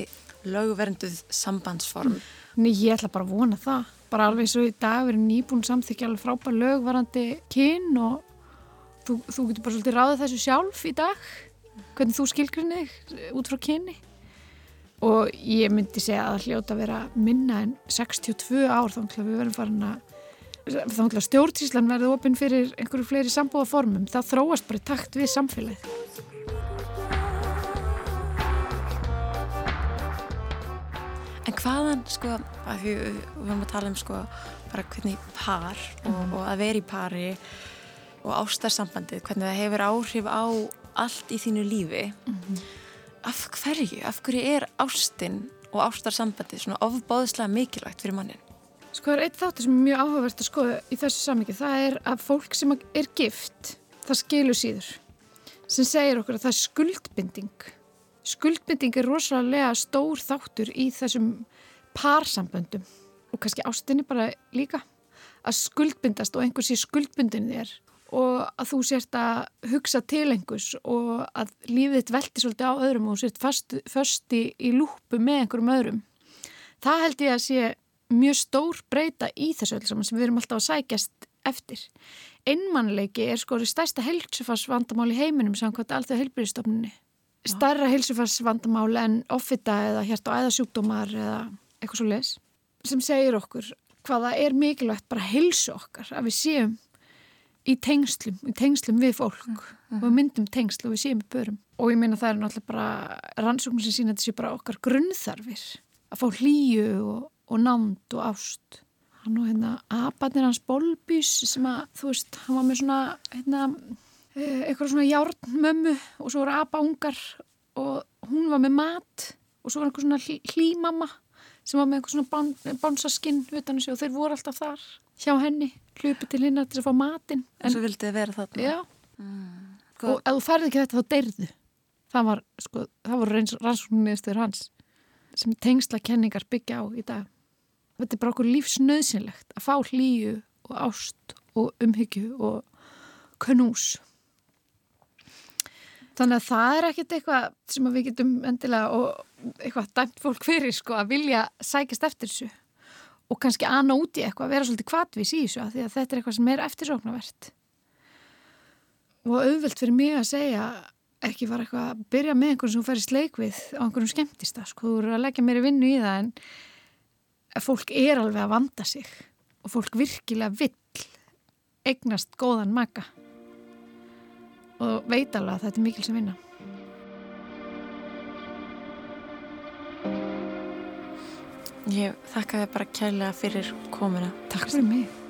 lögvernduð sambandsform Nei, ég ætla bara að vona það. Bara alveg svo í dag verið nýbúin samþykja alveg frábær lögvarandi kyn og þú, þú getur bara svolítið ráðið þessu sjálf í dag. Hvernig þú skilgrinni þig út frá kyni. Og ég myndi segja að hljóta að vera minna en 62 ár þá ætla við verðum farin að þá ætla stjórnsýslan verði opinn fyrir einhverju fleiri sambúða formum. Það þróast bara í takt við samfélagið. En hvaðan, sko, að því við höfum að tala um, sko, bara hvernig par og, og að vera í pari og ástarsambandið, hvernig það hefur áhrif á allt í þínu lífi. Af hverju, af hverju er ástin og ástarsambandið svona ofbáðslega mikilvægt fyrir mannin? Sko það er eitt þáttur sem er mjög áhugavert að skoða í þessu samvikið. Það er að fólk sem er gift, það skilur síður. Sem segir okkur að það er skuldbinding. Skuldbinding er rosalega stór þáttur í þessum parsamböndum og kannski ástinni bara líka. Að skuldbindast og einhver sé skuldbindin þér og að þú sért að hugsa til einhvers og að lífið þitt velti svolítið á öðrum og sért fast í, í lúpu með einhverjum öðrum. Það held ég að sé mjög stór breyta í þessu öll saman sem við erum alltaf að sækjast eftir. Einmannleiki er sko stærsta heilsufarsvandamál í heiminum samkvæmt alltaf heilbyrðistofnunni. Stærra heilsufarsvandamál en offita eða hjart- og æðasjúkdómar eða eitthvað svo leis sem segir okkur hvaða er mikilvægt bara heilsu okkar að við séum í tengslum, í tengslum við fólk og við myndum tengsl og við séum í börum. Og ég meina það er náttúrulega bara rannsóknum sem sína sé bara okkar grunnþarfir að fá hlýju og, og nánd og ást. Hann og hérna abatnir hans Bolbís sem að, þú veist, hann var með svona, hérna, eitthvað svona járnmömmu og svo voru abaungar og hún var með mat og svo var einhver svona hlý- hlýmamma sem var með einhver svona bán, bánsaskinn og þeir voru alltaf þar hjá henni, hlupi til hinnar til að fá matinn. En svo vildi þið vera þarna? Sko, og ef þú færði ekki þetta þá deyrðu. Það var, sko, það voru rannsókninniðstöður hans sem tengsla kenningar byggja á í dag. Þetta er bara okkur lífsnöðsynlegt að fá hlýju og ást og umhyggju og knús. Þannig að það er ekkert eitthvað sem að við getum endilega og eitthvað dæmt fólk fyrir sko að vilja sækjast eftir þessu. Og kannski ana út í eitthvað, vera svolítið kvatvís í þessu af því að þetta er eitthvað sem er eftirsóknarvert. Og auðvelt fyrir mig að segja ekki var eitthvað að byrja með einhvern sem færi sleik við á einhverjum skemmtista sko, þú eru að leggja meiri vinnu í það en fólk er alveg að vanda sig. Og fólk virkilega vill eignast góðan maka og veit alveg að þetta er mikil sem vinna ég þakka þið bara kærlega fyrir komuna. Takk fyrir mig